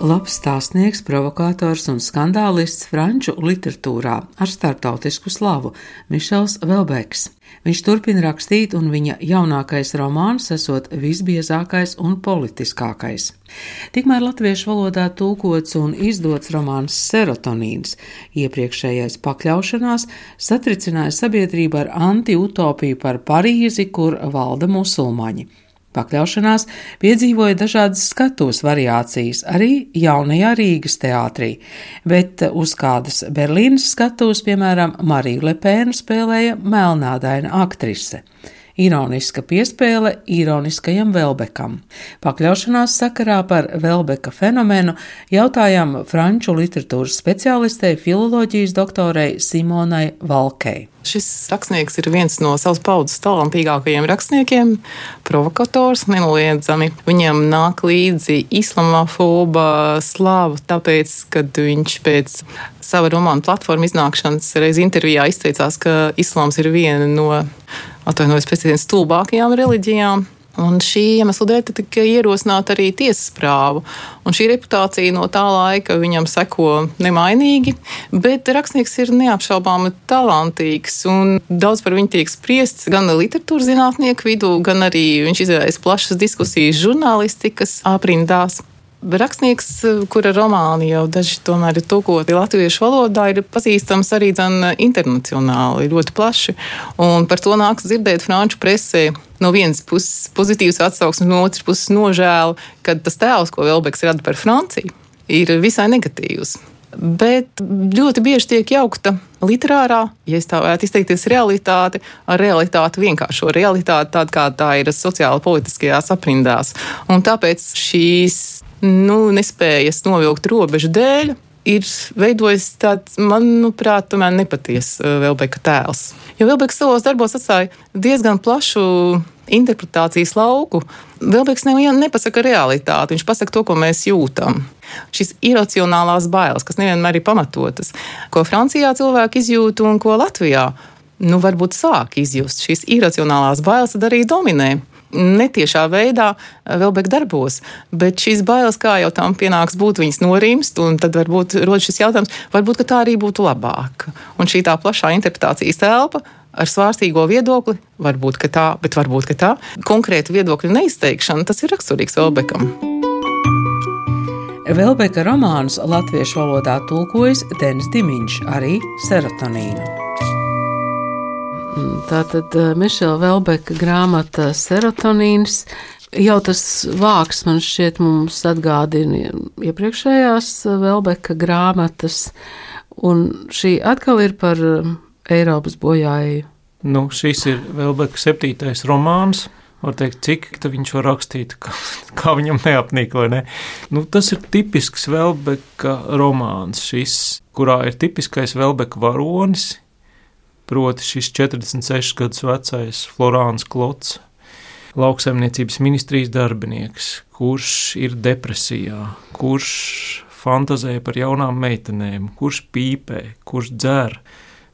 Labs stāstnieks, provokators un skandālists franču literatūrā ar starptautisku slavu Mišels Velbeks. Viņš turpina rakstīt, un viņa jaunākais romāns esot visbiezākais un politiskākais. Tikmēr latviešu valodā tulkots un izdots romāns Serotonīns, iepriekšējais pakļaušanās, satricināja sabiedrību ar anti-utopiju par Parīzi, kur valda musulmaņi. Pakļaušanās piedzīvoja dažādas skatuves variācijas arī jaunajā Rīgas teātrī, bet uz kādas Berlīnas skatuves, piemēram, Marija Lepēna spēlēja melnādaina aktrise. Ironiska piespēle ironiskajam Velbekam. Pakļaušanās sakarā par Velbeka fenomenu jautājām franču literatūras speciālistei, filoloģijas doktorei Simonai Valkei. Šis rakstnieks ir viens no savas paudzes talantīgākajiem rakstniekiem, provokators, nenoliedzami. Viņam nāk līdzi islamofoba slāva, tāpēc, kad viņš pēc sava romāna platforma iznākšanas reiz intervijā izteicās, ka islāms ir viena no, atvainojos pēc dienas, stulbākajām reliģijām. Un šī iemesla dēļ tika ierosināta arī tiesas prāva. Un šī reputācija no tā laika viņam seko nemainīgi, bet rakstnieks ir neapšaubāmi talantīgs daudz par viņu tiek spriests gan literatūras zinātnieku vidū, gan arī viņš izraisa plašas diskusijas žurnālistikas aprindās. Rakstnieks, kura romāni jau daži tomēr ir tulkoti latviešu valodā, ir pazīstams arī internacionāli, ļoti plaši. Un par to nāks dzirdēt franču presē. No vienas puses pozitīvs atsauksmes, no otras puses nožēla, ka tas tēls, ko Velbeks rada par Franciju, ir visai negatīvs. Bet ļoti bieži tiek jaukta literārā, ja tā varētu izteikties, realitāte ar realitāti vienkāršo realitāti, tāda kā tā ir sociāla politiskajās aprindās. Un tāpēc šīs nu, nespējas novilkt robežu dēļ, ir veidojis tāds, manuprāt, tomēr nepatiesa uh, Velbeka tēls. Jo Velbeks savos darbos atstāja diezgan plašu interpretācijas lauku. Velbeks nepasaka realitāti, viņš pasaka to, ko mēs jūtam. Šīs iracionālās bailes, kas nevienmēr ir pamatotas, ko Francijā cilvēki izjūt un ko Latvijā. Nu, varbūt sāk izjust šīs iracionālās bailes, tad arī dominē netiešā veidā eh, Velbeka darbos. Bet šīs bailes, kā jau tam pienāks būt, viņas norimst, un tad varbūt rodas šis jautājums, varbūt tā arī būtu labāk. Un šī tā plašā interpretācijas telpa ar svārstīgo viedokli, varbūt tā, bet varbūt tā, konkrēta viedokļa neizteikšana, tas ir raksturīgs Velbekam. Velbeka romānus latviešu valodā tulkojas Denis Dimiņš, arī serotonīnu. Tātad eh, Mišela Velbeka grāmata Serotonīns. Jau tas vārks man šķiet mums atgādina iepriekšējās Velbeka grāmatas, un šī atkal ir par eh, Eiropas bojāju. Nu, šis ir Velbeka septītais romāns. Var teikt, cik viņš var rakstīt, kā, kā viņam neapnīk, vai ne? Nu, tas ir tipisks Velbeka romāns, šis, kurā ir tipiskais Velbeka varonis, proti šis 46 gadus vecais Florāns Klots, lauksaimniecības ministrijas darbinieks, kurš ir depresijā, kurš fantazē par jaunām meitenēm, kurš pīpē, kurš dzer,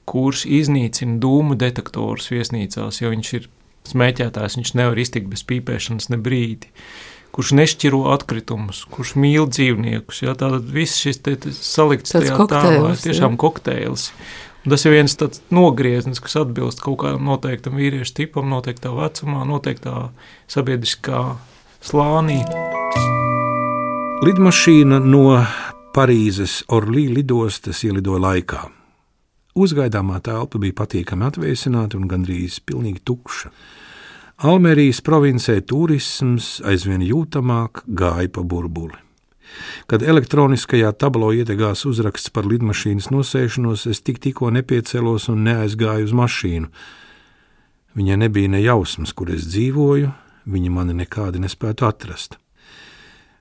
kurš iznīcina dūmu detektorus viesnīcās, jo viņš ir smēķētājs, viņš nevar iztikt bez pīpēšanas ne brīdi. Kurš nešķiro atkritumus, kurš mīl dzīvniekus. Jā, tātad viss šis te salikts tajā tēlā, tiešām kokteils. Tas ir viens tāds nogrieznis, kas atbilst kaut kādam noteiktam vīriešu tipam, noteiktā vecumā, noteiktā sabiedriskā slānī. Lidmašīna no Parīzes Orlī lidostas ielidoja laikā. Uzgaidāmā telpa bija patīkami atvēsināta un gandrīz pilnīgi tukša. Almerijas provincē turisms aizvien jūtamāk gāja pa burbuli. Kad elektroniskajā tablo iedegās uzraksts par lidmašīnas nosēšanos, es tik tikko nepiecēlos un neaizgāju uz mašīnu. Viņai nebija ne jausmas, kur es dzīvoju, viņa mani nekādi nespētu atrast.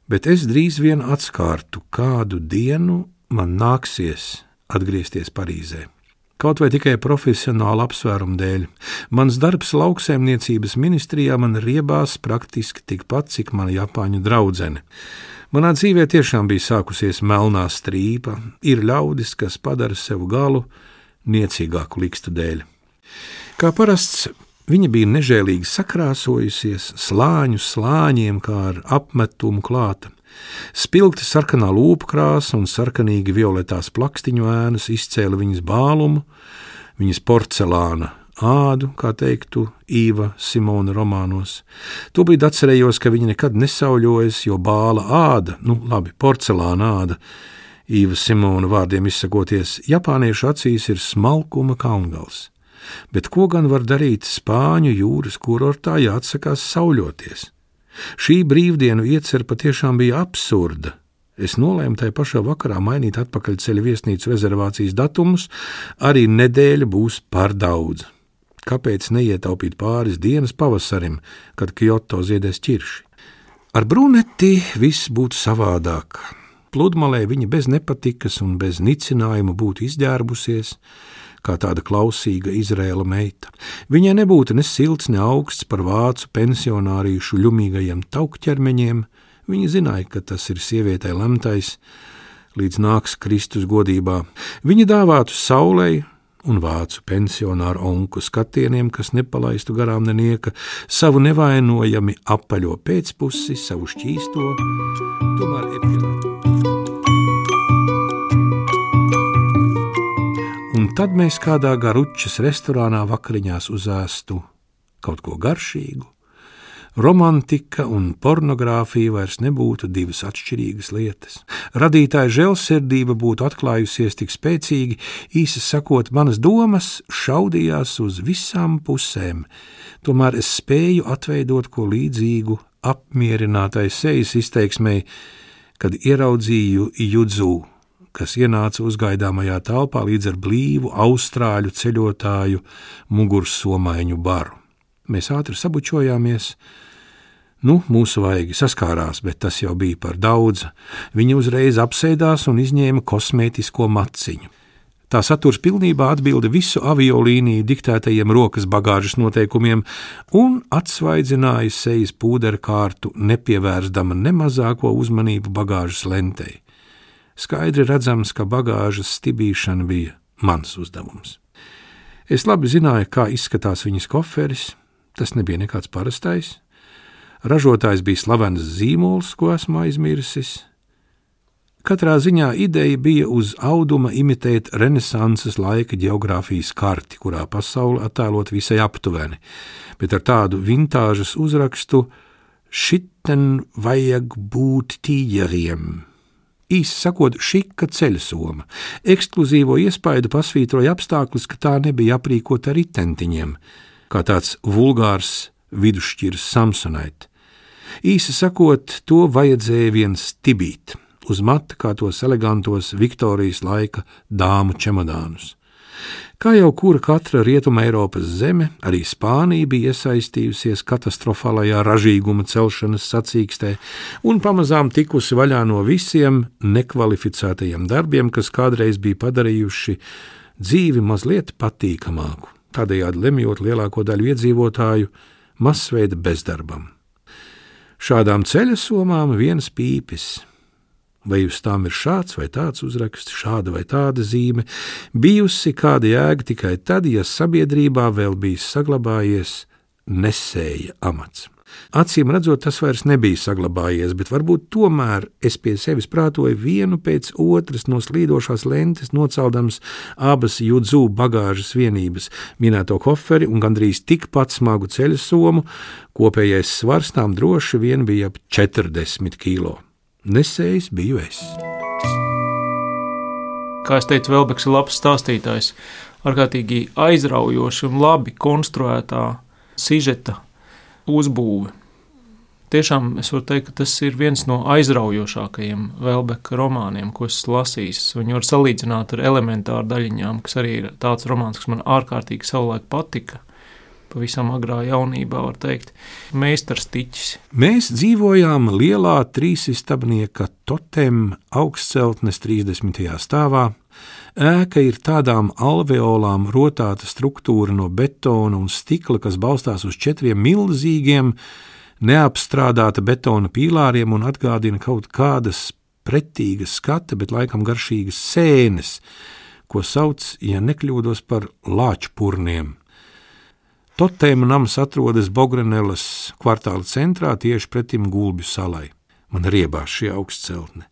Bet es drīz vien atskārtu, kādu dienu man nāksies atgriezties Parīzē. Kaut vai tikai profesionāla apsvēruma dēļ, mans darbs lauksēmniecības ministrijā man riebās praktiski tikpat, cik mana Japāņu draudzene. Manā dzīvē tiešām bija sākusies melnā strīpa, ir ļaudis, kas padara sev galu niecīgāku likstu dēļ. Kā parasts, viņa bija nežēlīgi sakrāsojusies, slāņu slāņiem, kā ar apmetumu klāta. Spilgta sarkanā lūpu krāsa un sarkanīgi violetās plakstiņu ēnas izcēla viņas bālumu, viņas porcelāna ādu, kā teiktu Īva Simona romānos. Tūlīt atcerējos, ka viņa nekad nesauļojas, jo bāla āda, nu labi, porcelāna āda, Īva Simona vārdiem izsakoties, Japāniešu acīs ir smalkuma kalngals. Bet ko gan var darīt Spāņu jūras kurortā, ja atsakās sauļoties? Šī brīvdienu iecer patiešām bija absurda. Es nolēmu tajā pašā vakarā mainīt atpakaļceļa viesnīcu rezervācijas datumus, arī nedēļa būs par daudz. Kāpēc neietaupīt pāris dienas pavasarim, kad Kyoto ziedēs ķirši? Ar bruneti viss būtu savādāk pludmalē viņa bez nepatikas un bez nicinājuma būtu izģērbusies, kā tāda klausīga Izraēla meita. Viņai nebūtu ne silts, ne augsts par vācu pensionārīšu ļumīgajiem taukķermeņiem. Viņa zināja, ka tas ir sievietei lemtais, līdz nāks Kristus godībā. Viņa dāvātu saulei un vācu pensionāru onku skatieniem, kas nepalaistu garām nenieka, savu nevainojami apaļo pēcpusi, savu šķīsto, tomēr epilātu. Un tad mēs kādā garučas restorānā vakariņās uzēstu kaut ko garšīgu. Romantika un pornogrāfija vairs nebūtu divas atšķirīgas lietas. Radītāja žēlsirdība būtu atklājusies tik spēcīgi, īsi sakot, manas domas šaudījās uz visām pusēm. Tomēr es spēju atveidot ko līdzīgu apmierinātai sejas izteiksmei, kad ieraudzīju Judzu kas ienāca uzgaidāmajā telpā līdz ar blīvu austrāļu ceļotāju mugursomaiņu baru. Mēs ātri sabučojāmies. Nu, mūsu vaigi saskārās, bet tas jau bija par daudz. Viņa uzreiz apsēdās un izņēma kosmētisko maciņu. Tā saturs pilnībā atbilda visu aviolīniju diktētajiem rokas bagāžas noteikumiem un atsvaidzināja sejas pūderu kārtu, nepievērsdama ne mazāko uzmanību bagāžas lentei. Skaidri redzams, ka bagāžas stibīšana bija mans uzdevums. Es labi zināju, kā izskatās viņas koferis. Tas nebija nekāds parastais. Ražotājs bija slavens zīmols, ko esmu aizmirsis. Katrā ziņā ideja bija uz auduma imitēt renesanses laika geogrāfijas karti, kurā pasaule attēlot visai aptuveni, bet ar tādu vintāžas uzrakstu: Šiten vajag būt tīģeriem. Īsi sakot, šika ceļsoma. Ekskluzīvo iespaidu pasvītroja apstākļus, ka tā nebija aprīkota ar ritentiņiem, kā tāds vulgārs vidusšķirs Samsonite. Īsi sakot, to vajadzēja viens tibīt, uz mata kā tos elegantos Viktorijas laika dāmu čemodānus. Kā jau kura katra rietuma Eiropas zeme, arī Spānija bija iesaistījusies katastrofālajā ražīguma celšanas sacīkstē un pamazām tikusi vaļā no visiem nekvalificētajiem darbiem, kas kādreiz bija padarījuši dzīvi mazliet patīkamāku, tādējādi lemjot lielāko daļu iedzīvotāju masveida bezdarbam. Šādām ceļa somām viens pīpis vai uz tām ir šāds vai tāds uzraksts, šāda vai tāda zīme, bijusi kāda jēga tikai tad, ja sabiedrībā vēl bijis saglabājies nesēja amats. Acīm redzot, tas vairs nebija saglabājies, bet varbūt tomēr es pie sevis prātoju vienu pēc otras no slīdošās lentes, noceldams abas jūdzu bagāžas vienības, minēto koferi un gandrīz tikpat smagu ceļu somu, kopējais svars tām droši vien bija ap 40 kg. Nesējis biju es. Kā es teicu, Velbeks ir labs stāstītājs, ārkārtīgi aizraujoši un labi konstruētā sižeta uzbūve. Tiešām es varu teikt, ka tas ir viens no aizraujošākajiem Velbeka romāniem, ko esmu lasījis. Viņu var salīdzināt ar elementāru daļiņām, kas arī ir tāds romāns, kas man ārkārtīgi savulaik patika pavisam agrā jaunībā, var teikt, meistars tiķis. Mēs dzīvojām lielā trīsistabnieka totem augstceltnes 30. stāvā. Ēka ir tādām alveolām rotāta struktūra no betona un stikla, kas balstās uz četriem milzīgiem, neapstrādāta betona pīlāriem un atgādina kaut kādas pretīgas skata, bet laikam garšīgas sēnes, ko sauc, ja nekļūdos, par lāčpurniem. Totēma nams atrodas Bogrenelas kvartāla centrā tieši pretim Gulbju salai. Man riebās šī augstceltne,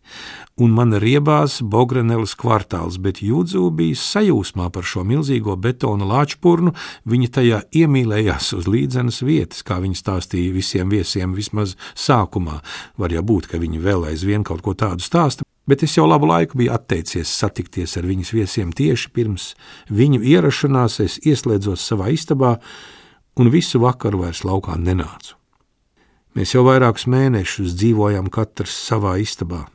un man riebās Bogrenelas kvartāls, bet Jūdzu bija sajūsmā par šo milzīgo betona lāčpurnu, viņa tajā iemīlējās uz līdzenas vietas, kā viņa stāstīja visiem viesiem vismaz sākumā. Var jau būt, ka viņi vēl aizvien kaut ko tādu stāsta, bet es jau labu laiku biju atteicies satikties ar viņas viesiem tieši pirms viņu ierašanās es ieslēdzos savā istabā un visu vakaru vairs laukā nenācu. Mēs jau vairākus mēnešus dzīvojam katrs savā istabā.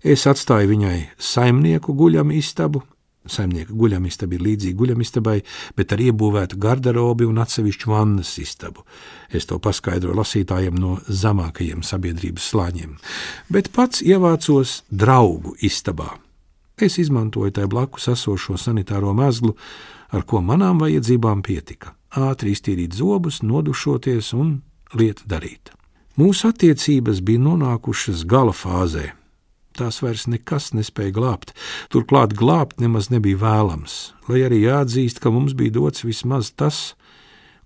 Es atstāju viņai saimnieku guļamu istabu. Saimnieka guļamistaba ir līdzīga guļamistabai, bet ar iebūvētu garderobi un atsevišķu vannas istabu. Es to paskaidroju lasītājiem no zemākajiem sabiedrības slāņiem, bet pats ievācos draugu istabā. Es izmantoju tai blakus esošo sanitāro mezglu, ar ko manām vajadzībām pietika. Ātri iztīrīt zobus, nodušoties un lieta darīta. Mūsu attiecības bija nonākušas gala fāzē. Tās vairs nekas nespēja glābt, turklāt glābt nemaz nebija vēlams, lai arī jāatzīst, ka mums bija dots vismaz tas,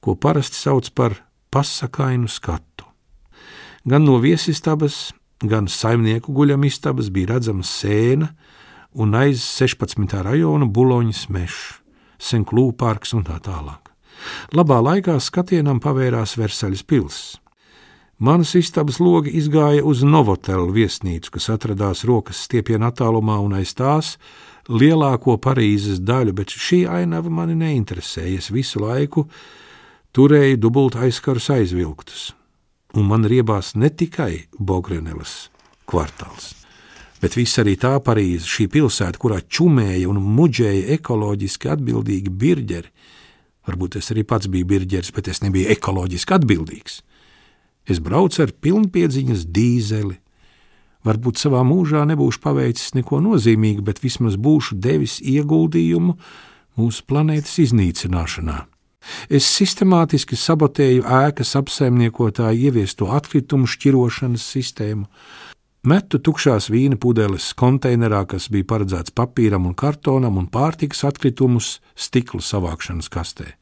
ko parasti sauc par pasakainu skatu. Gan no viesistabas, gan saimnieku guļamistabas bija redzama sēna un aiz 16. rajona buloņas mežs, senklūpārks un tā tālāk. Labā laikā skatienam pavērās Versaļas pilsēta. Manas istabas logi izgāja uz Novotelu viesnīcu, kas atradās rokas stiepienā attālumā un aiz tās lielāko Parīzes daļu, bet šī ainava mani neinteresēja. Es visu laiku turēju dubultu aizkarus aizvilktus, un man riebās ne tikai Bogrenelas kvartāls, bet viss arī tā Parīze, šī pilsēta, kurā čumēja un muģēja ekoloģiski atbildīgi birģeri. Varbūt es arī pats biju birģeris, bet es nebiju ekoloģiski atbildīgs. Es braucu ar pilnpiedziņas dīzeli. Varbūt savā mūžā nebūšu paveicis neko nozīmīgu, bet vismaz būšu devis ieguldījumu mūsu planētas iznīcināšanā. Es sistemātiski sabotēju ēkas apsaimniekotāju ieviesto atkritumu šķirošanas sistēmu, metu tukšās vīna pudeles konteinerā, kas bija paredzēts papīram un kartonam, un pārtikas atkritumus stikla savākšanas kastē.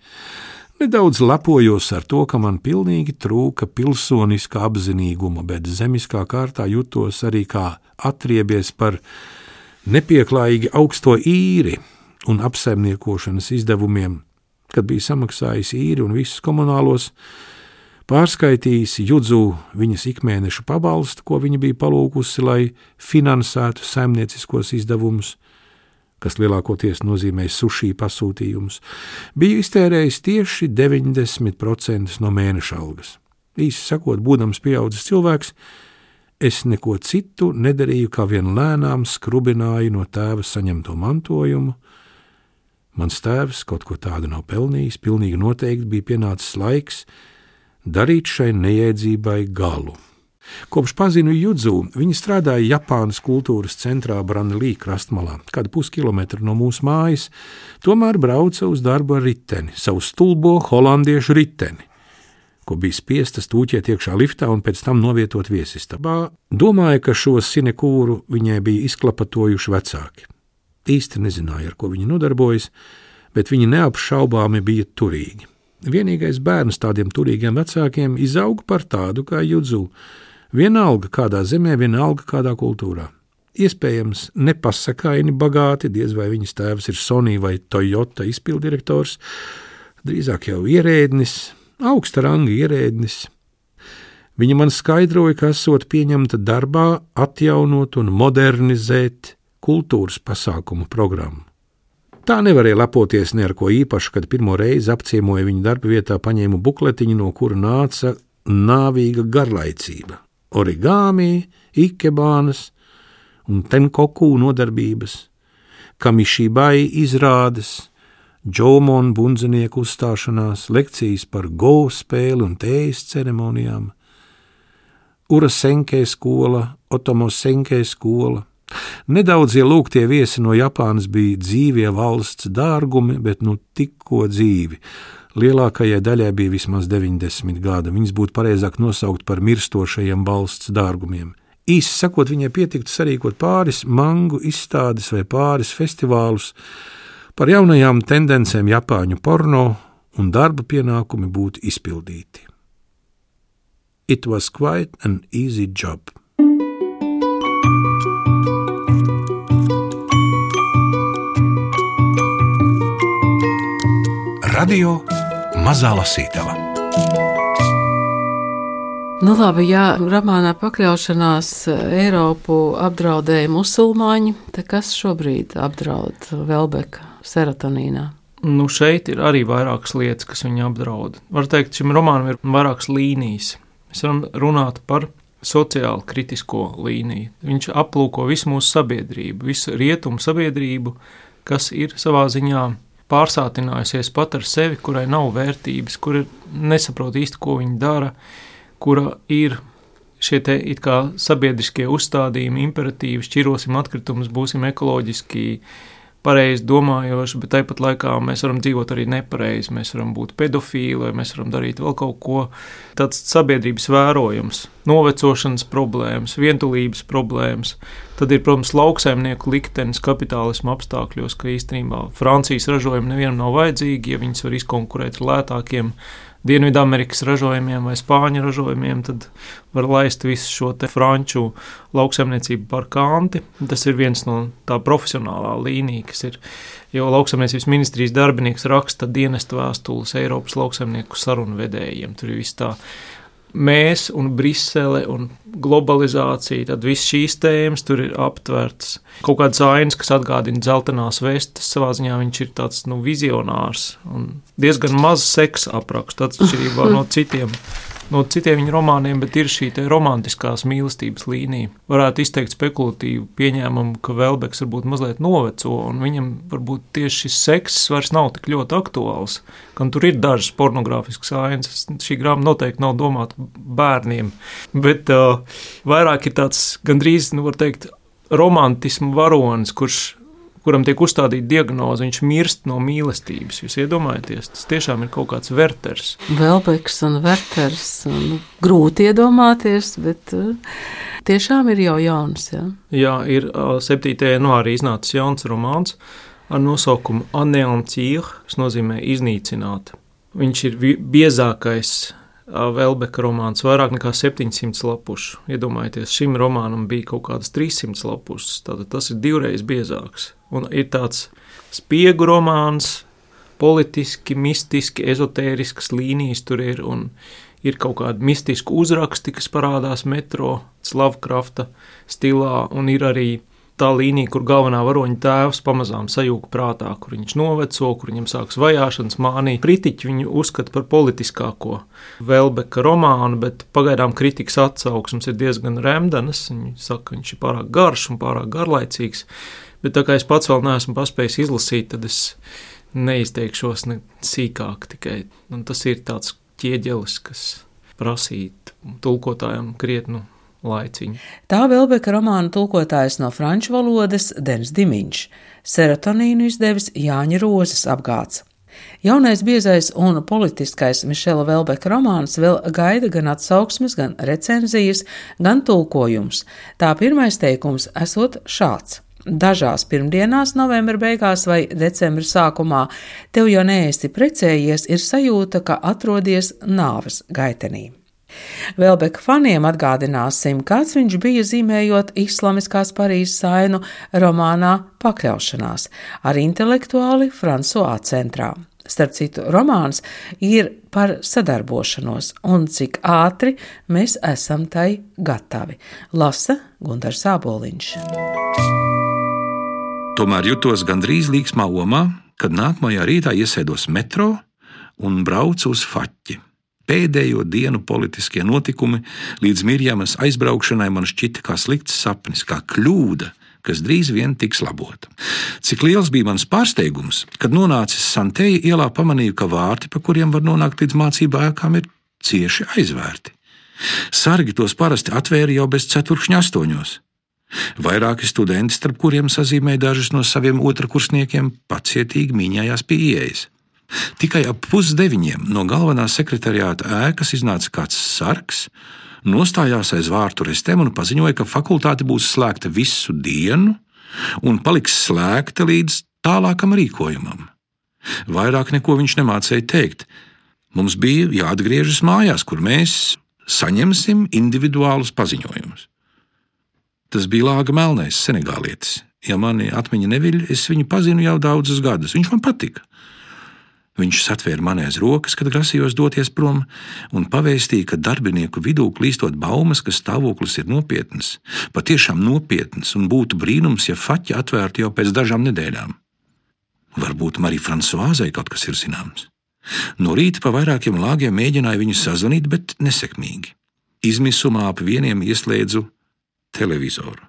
Nedaudz lepojos ar to, ka man pilnīgi trūka pilsoniska apzinīguma, bet zemiskā kārtā jutos arī kā atriebies par nepieklājīgi augsto īri un apsaimniekošanas izdevumiem, kad bija samaksājis īri un visus komunālos, pārskaitījis judzu viņas ikmēneša pabalstu, ko viņa bija palūkusi, lai finansētu saimnieciskos izdevumus kas lielākoties nozīmē sushi pasūtījumus, biju iztērējis tieši 90% no mēneša algas. Īsi sakot, būdams pieaudzis cilvēks, es neko citu nedarīju, kā vien lēnām skrubināju no tēva saņemto mantojumu. Mans tēvs kaut ko tādu nav pelnījis, pilnīgi noteikti bija pienācis laiks darīt šai neiedzībai galu. Kopš pazinu Judzu, viņa strādāja Japānas kultūras centrā Branlī krastmalā, kādu puskilometru no mūsu mājas, tomēr brauca uz darbu ar riteni, savu stulbo holandiešu riteni, ko bija spiesta stūķēt iekšā liftā un pēc tam novietot viesistabā. Domāja, ka šo sinekūru viņai bija izklapatojuši vecāki. Īsti nezināja, ar ko viņi nodarbojas, bet viņi neapšaubāmi bija turīgi. Vienīgais bērns tādiem turīgiem vecākiem izauga par tādu kā Judzu, Vienalga kādā zemē, vienalga kādā kultūrā. Iespējams, nepasakaini bagāti, diez vai viņas tēvs ir Sony vai Toyota izpildirektors, drīzāk jau ierēdnis, augsta ranga ierēdnis. Viņa man skaidroja, ka esot pieņemta darbā atjaunot un modernizēt kultūras pasākumu programmu. Tā nevarēja lepoties ne ar ko īpašu, kad pirmo reizi apciemoja viņa darba vietā, paņēmu bukletiņu, no kura nāca nāvīga garlaicība origāmi, ikebānas un tenkoku nodarbības, kamišībai izrādes, džomonu bundzinieku uzstāšanās, lekcijas par go spēli un tējas ceremonijām, Ura Senkē skola, Otomo Senkē skola. Nedaudzie lūgtie viesi no Japānas bija dzīvie valsts dārgumi, bet nu tikko dzīvi, Lielākajai daļai bija vismaz 90 gadi. Viņas būtu pareizāk nosaukt par mirstošajiem valsts dārgumiem. Īsi sakot, viņai pietiktu sarīkot pāris mangu izstādes vai pāris festivālus par jaunajām tendencēm Japāņu porno un darba pienākumi būtu izpildīti. It was quite an easy job. Radio Mazā Lasītava. Nu, labi, ja romānā pakļaušanās Eiropu apdraudēja musulmaņi, tad kas šobrīd apdraud Velbeka serotonīnā? Nu, šeit ir arī vairākas lietas, kas viņu apdraud. Var teikt, šim romānam ir vairākas līnijas. Mēs varam runāt par sociāli kritisko līniju. Viņš aplūko visu mūsu sabiedrību, visu rietumu sabiedrību, kas ir savā ziņā pārsātinājusies pat ar sevi, kurai nav vērtības, kura nesaprot īsti, ko viņa dara, kura ir šie te it kā sabiedriskie uzstādījumi, imperatīvi, šķirosim atkritumus, būsim ekoloģiski pareizi domājoši, bet tāpat laikā mēs varam dzīvot arī nepareizi. Mēs varam būt pedofīli, vai mēs varam darīt vēl kaut ko tāds sabiedrības vērojams, novecošanas problēmas, vientulības problēmas. Tad ir, protams, lauksaimnieku liktenis kapitālismu apstākļos, ka īstenībā Francijas ražojumi nevienam nav vajadzīgi, ja viņas var izkonkurēt ar lētākiem Dienvidamerikas ražojumiem vai Spāņu ražojumiem, tad var laist visu šo franču lauksaimniecību par kanti. Tas ir viens no tā profesionālā līnija, kas ir. Jo lauksaimniecības ministrijas darbinieks raksta dienestu vēstules Eiropas lauksaimnieku sarunu vedējiem. Tur ir viss tā mēs un Brisele un globalizācija, tad viss šīs tēmas tur ir aptverts. Kaut kāds ainas, kas atgādina dzeltenās vestes, savā ziņā viņš ir tāds nu, vizionārs un diezgan maz seksa aprakstu atšķirībā no citiem no citiem viņa romāniem, bet ir šī romantiskās mīlestības līnija. Varētu izteikt spekulatīvu pieņēmumu, ka Velbeks varbūt mazliet noveco, un viņam varbūt tieši šis sekss vairs nav tik ļoti aktuāls. Gan tur ir dažas pornogrāfiskas ainas. Šī grāmata noteikti nav domāta bērniem, bet uh, vairāk ir tāds gandrīz, nu, var teikt, romantismu varonis, kurš kuram tiek uzstādīta diagnoze, viņš mirst no mīlestības. Jūs iedomājaties, tas tiešām ir kaut kāds verters. Velbeks un verters. Nu, grūti iedomāties, bet uh, tiešām ir jau jauns. Ja? Jā, ir 7. janvārī iznācis jauns romāns ar nosaukumu Aneantīr, kas nozīmē iznīcināt. Viņš ir biezākais Velbeka romāns, vairāk nekā 700 lapušu. Iedomājieties, šim romānam bija kaut kādas 300 lapušas, tātad tas ir divreiz biezāks. Un ir tāds spiegu romāns, politiski, mistiski, ezotēriskas līnijas tur ir, un ir kaut kādi mistiski uzraksti, kas parādās metro, Slavkrafta stilā, un ir arī tā līnija, kur galvenā varoņa tēvs pamazām sajūta prātā, kur viņš noveco, kur viņam sāks vajāšanas mānija. Kritiķi viņu uzskata par politiskāko Velbeka romānu, bet pagaidām kritikas atsauksmes ir diezgan remdenas. Viņi saka, ka viņš ir pārāk garš un pārāk garlaicīgs, bet tā kā es pats vēl neesmu paspējis izlasīt, tad es neizteikšos ne sīkāk tikai. Un tas ir tāds ķieģelis, kas prasīt tulkotājiem krietnu laiciņu. Tā Velbeka romāna tulkotājs no franču valodas Dens Dimiņš, serotonīnu izdevis Jāņa Rozes apgāds. Jaunais biezais un politiskais Mišela Velbeka romāns vēl gaida gan atsauksmes, gan recenzijas, gan tulkojums. Tā pirmais teikums esot šāds. Dažās pirmdienās, novembra beigās vai decembra sākumā, tev jau neesi precējies, ir sajūta, ka atrodies nāves gaitenī. Velbeka faniem atgādināsim, kāds viņš bija zīmējot islamiskās Parīzes ainu romānā Pakļaušanās ar intelektuāli Fransuā centrā. Starp citu, romāns ir par sadarbošanos un cik ātri mēs esam tai gatavi. Lasa Gunārs Sāboliņš. Tomēr jutos gandrīz līksmā omā, kad nākamajā rītā iesēdos metro un braucu uz faķi. Pēdējo dienu politiskie notikumi līdz Mirjamas aizbraukšanai man šķita kā slikts sapnis, kā kļūda, kas drīz vien tiks labota. Cik liels bija mans pārsteigums, kad nonācis Santeja ielā, pamanīju, ka vārti, pa kuriem var nonākt līdz mācību ēkām, ir cieši aizvērti. Sargi tos parasti atvēra jau bez ceturkšņa astoņos. Vairāki studenti, starp kuriem sazīmēja dažus no saviem otrkursniekiem, pacietīgi mīņājās pie ieejas. Tikai ap pusdeviņiem no galvenās sekretariāta ēkas iznāca kāds sargs, nostājās aiz vārtu restēm un paziņoja, ka fakultāte būs slēgta visu dienu un paliks slēgta līdz tālākam rīkojumam. Vairāk neko viņš nemācīja teikt. Mums bija jāatgriežas mājās, kur mēs saņemsim individuālus paziņojumus. Tas bija Lāga Melnais, senegālietis. Ja mani atmiņa neviļ, es viņu pazinu jau daudzus gadus. Viņš man patika. Viņš satvēra mani aiz rokas, kad grasījos doties prom, un pavēstīja, ka darbinieku vidū klīstot baumas, ka stāvoklis ir nopietns, patiešām nopietns, un būtu brīnums, ja faķi atvērtu jau pēc dažām nedēļām. Varbūt Marija Frančiskāzai kaut kas ir zināms. No rīta pa vairākiem lāgiem mēģināju viņu sazvanīt, bet nesekmīgi. Izmisumā ap vieniem ieslēdzu televizoru.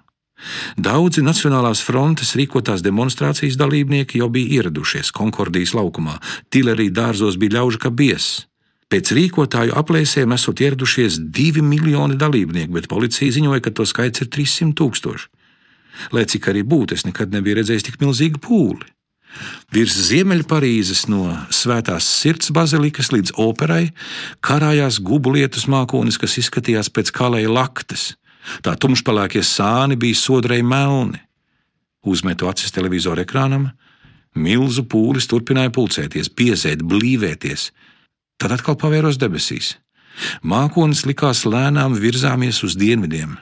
Daudzi Nacionālās frontes rīkotās demonstrācijas dalībnieki jau bija ieradušies Konkordijas laukumā, Tilerī dārzos bija ļaužu kā bies. Pēc rīkotāju aplēsēm esot ieradušies divi miljoni dalībnieku, bet policija ziņoja, ka to skaits ir 300 tūkstoši. Lai cik arī būtu, es nekad nebiju redzējis tik milzīgu pūli. Virs Ziemeļparīzes no Svētās sirds bazilikas līdz operai karājās gubulietus mākonis, kas izskatījās pēc kalēja laktes. Tā tumšpelēkie sāni bija sodrei melni. Uzmetu acis televizora ekrānam, milzu pūlis turpināja pulcēties, piezēt, blīvēties. Tad atkal pavēros debesīs. Mākonis likās lēnām virzāmies uz dienvidiem.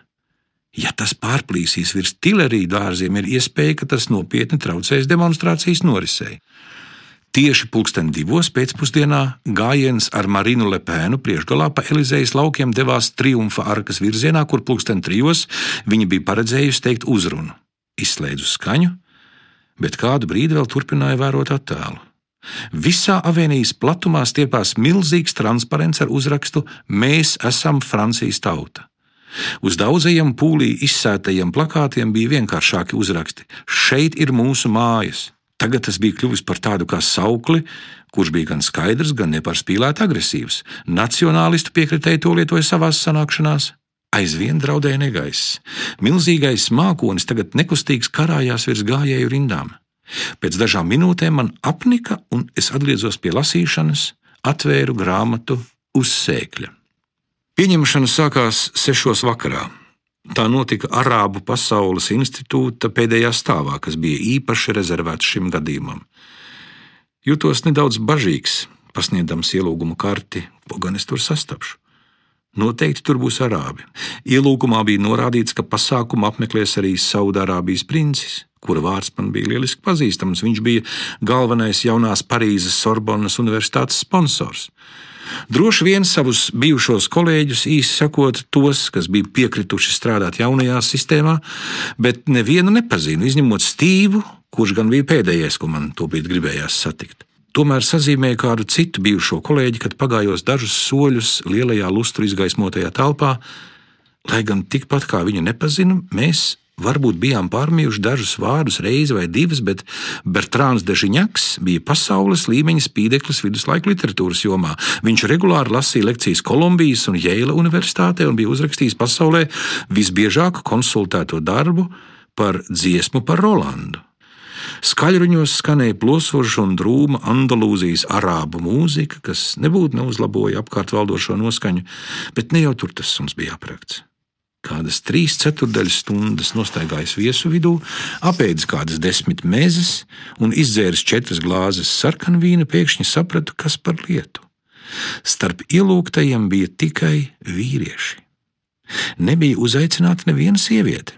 Ja tas pārplīsīs virs tilerija dārziem, ir iespēja, ka tas nopietni traucēs demonstrācijas norisei. Tieši pulksten divos pēcpusdienā gājiens ar Marinu Lepēnu priekšgalā pa Elizejas laukiem devās triumfa arkas virzienā, kur pulksten trijos viņa bija paredzējusi teikt uzrunu. Izslēdzu skaņu, bet kādu brīdi vēl turpināja vērot attēlu. Visā avēnijas platumā stiepās milzīgs transparents ar uzrakstu Mēs esam Francijas tauta. Uz daudzajiem pūlī izsētajiem plakātiem bija vienkāršāki uzraksti: Šeit ir mūsu mājas! Tagad tas bija kļuvis par tādu kā saukli, kurš bija gan skaidrs, gan nepārspīlēti agresīvs. Nacionālistu piekritēji to lietoja savās sanākšanās. Aizvien draudēja negaiss. Milzīgais mākonis tagad nekustīgs karājās virs gājēju rindām. Pēc dažām minūtēm man apnika, un es atgriezos pie lasīšanas, atvēru grāmatu uz sēkļa. Pieņemšana sākās sešos vakarā. Tā notika Arābu Pasaules institūta pēdējā stāvā, kas bija īpaši rezervēts šim gadījumam. Jutos nedaudz bažīgs, pasniedzams ielūgumu karti, ko gan es tur sastapšu. Noteikti tur būs arābi. Ielūgumā bija norādīts, ka pasākumu apmeklēs arī Saudārābijas princis, kura vārds man bija lieliski pazīstams. Viņš bija galvenais jaunās Parīzes Sorbonas universitātes sponsors. Droši vien savus bijušos kolēģus, īsi sakot, tos, kas bija piekrituši strādāt jaunajā sistēmā, bet nevienu nepazinu, izņemot Stīvu, kurš gan bija pēdējais, ko man tobrīd gribējās satikt. Tomēr sazīmēju kādu citu bijušo kolēģi, kad pagājos dažus soļus lielajā lustru izgaismotajā telpā. Lai gan tikpat kā viņu nepazinu, mēs Varbūt bijām pārmījuši dažus vārdus reizi vai divas, bet Bertrāns Dežiņaks bija pasaules līmeņa spīdeklis viduslaiku literatūras jomā. Viņš regulāri lasīja lekcijas Kolumbijas un Jēla universitātē un bija uzrakstījis pasaulē visbiežāk konsultēto darbu par dziesmu par Rolandu. Skaļruņos skanēja plosoša un drūma Andalūzijas arābu mūzika, kas nebūtu neuzlaboja apkārt valdošo noskaņu, bet ne jau tur tas mums bija aprakts. Kādas trīs ceturdaļas stundas nostaigājis viesu vidū, apēdis kādas desmit mezes un izdzēris četras glāzes sarkanvīna, pēkšņi sapratu, kas par lietu. Starp ielūgtajiem bija tikai vīrieši. Nebija uzaicināta neviena sieviete,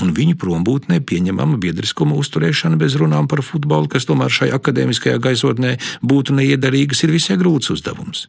un viņu prombūtnē pieņemama biedriskuma uzturēšana bez runām par futbolu, kas tomēr šai akadēmiskajā gaisotnē būtu neiederīgas, ir visai grūts uzdevums.